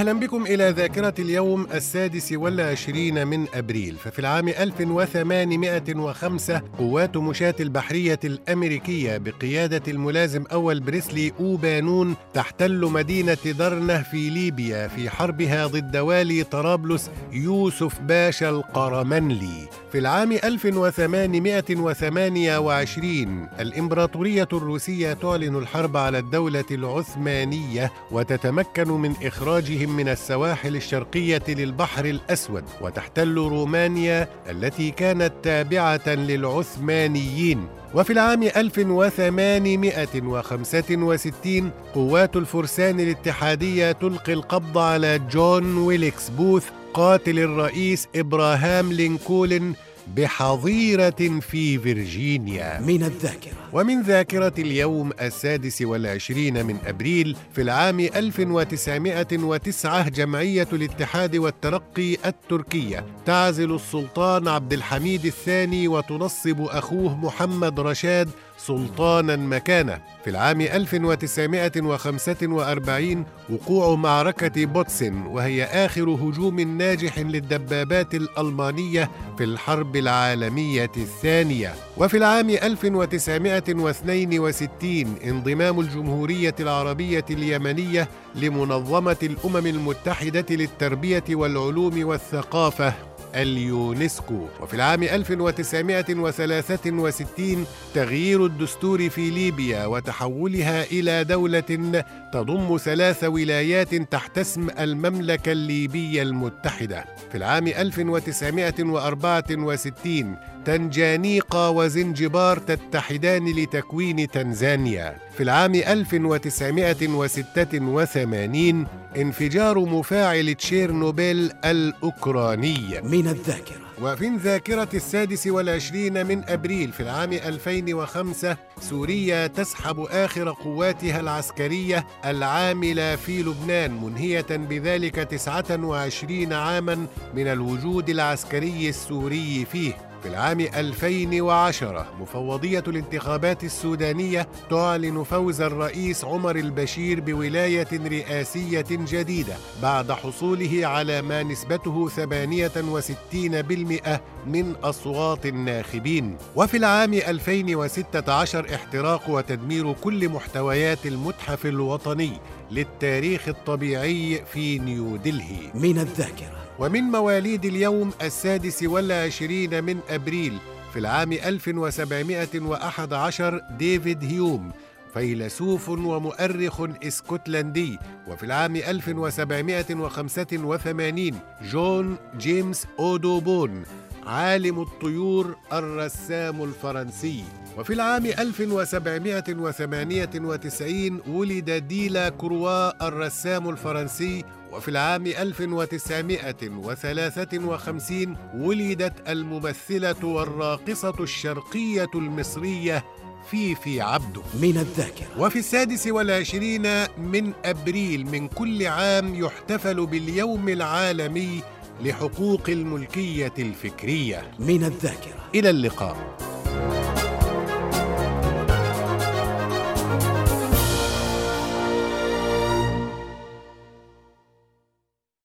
أهلا بكم إلى ذاكرة اليوم السادس والعشرين من أبريل. ففي العام 1805 قوات مشاة البحرية الأمريكية بقيادة الملازم أول بريسلي أوبانون تحتل مدينة درنة في ليبيا في حربها ضد والي طرابلس يوسف باشا القرمنلي. في العام 1828 الإمبراطورية الروسية تعلن الحرب على الدولة العثمانية وتتمكن من إخراجهم من السواحل الشرقية للبحر الأسود وتحتل رومانيا التي كانت تابعة للعثمانيين. وفي العام 1865 قوات الفرسان الاتحادية تلقي القبض على جون ويليكس بوث قاتل الرئيس إبراهام لينكولن بحظيرة في فيرجينيا. من الذاكرة. ومن ذاكرة اليوم السادس والعشرين من أبريل في العام 1909 جمعية الاتحاد والترقي التركية. تعزل السلطان عبد الحميد الثاني وتنصب أخوه محمد رشاد سلطانا مكانه في العام 1945 وقوع معركة بوتسن وهي آخر هجوم ناجح للدبابات الألمانية في الحرب العالمية الثانية. وفي العام 1962 انضمام الجمهورية العربية اليمنية لمنظمة الأمم المتحدة للتربية والعلوم والثقافة اليونسكو. وفي العام 1963 تغيير الدستور في ليبيا وتحولها إلى دولة تضم ثلاث ولايات تحت اسم المملكة الليبية المتحدة. في العام 1964 تنجانيقا وزنجبار تتحدان لتكوين تنزانيا. في العام 1986 انفجار مفاعل تشيرنوبيل الأوكراني. من الذاكرة. وفي ذاكرة السادس والعشرين من أبريل في العام 2005 سوريا تسحب آخر قواتها العسكرية العاملة في لبنان منهية بذلك 29 عاما من الوجود العسكري السوري فيه. في العام 2010 مفوضية الانتخابات السودانية تعلن فوز الرئيس عمر البشير بولاية رئاسية جديدة بعد حصوله على ما نسبته 68% من أصوات الناخبين. وفي العام 2016 احتراق وتدمير كل محتويات المتحف الوطني للتاريخ الطبيعي في نيودلهي من الذاكرة. ومن مواليد اليوم السادس والعشرين من أبريل في العام 1711 ديفيد هيوم فيلسوف ومؤرخ إسكتلندي وفي العام 1785 جون جيمس أودوبون عالم الطيور الرسام الفرنسي. وفي العام 1798 ولد ديلا كروا الرسام الفرنسي وفي العام 1953 ولدت الممثلة والراقصة الشرقية المصرية فيفي عبده. من الذاكرة. وفي السادس والعشرين من أبريل من كل عام يحتفل باليوم العالمي لحقوق الملكية الفكرية. من الذاكرة. إلى اللقاء.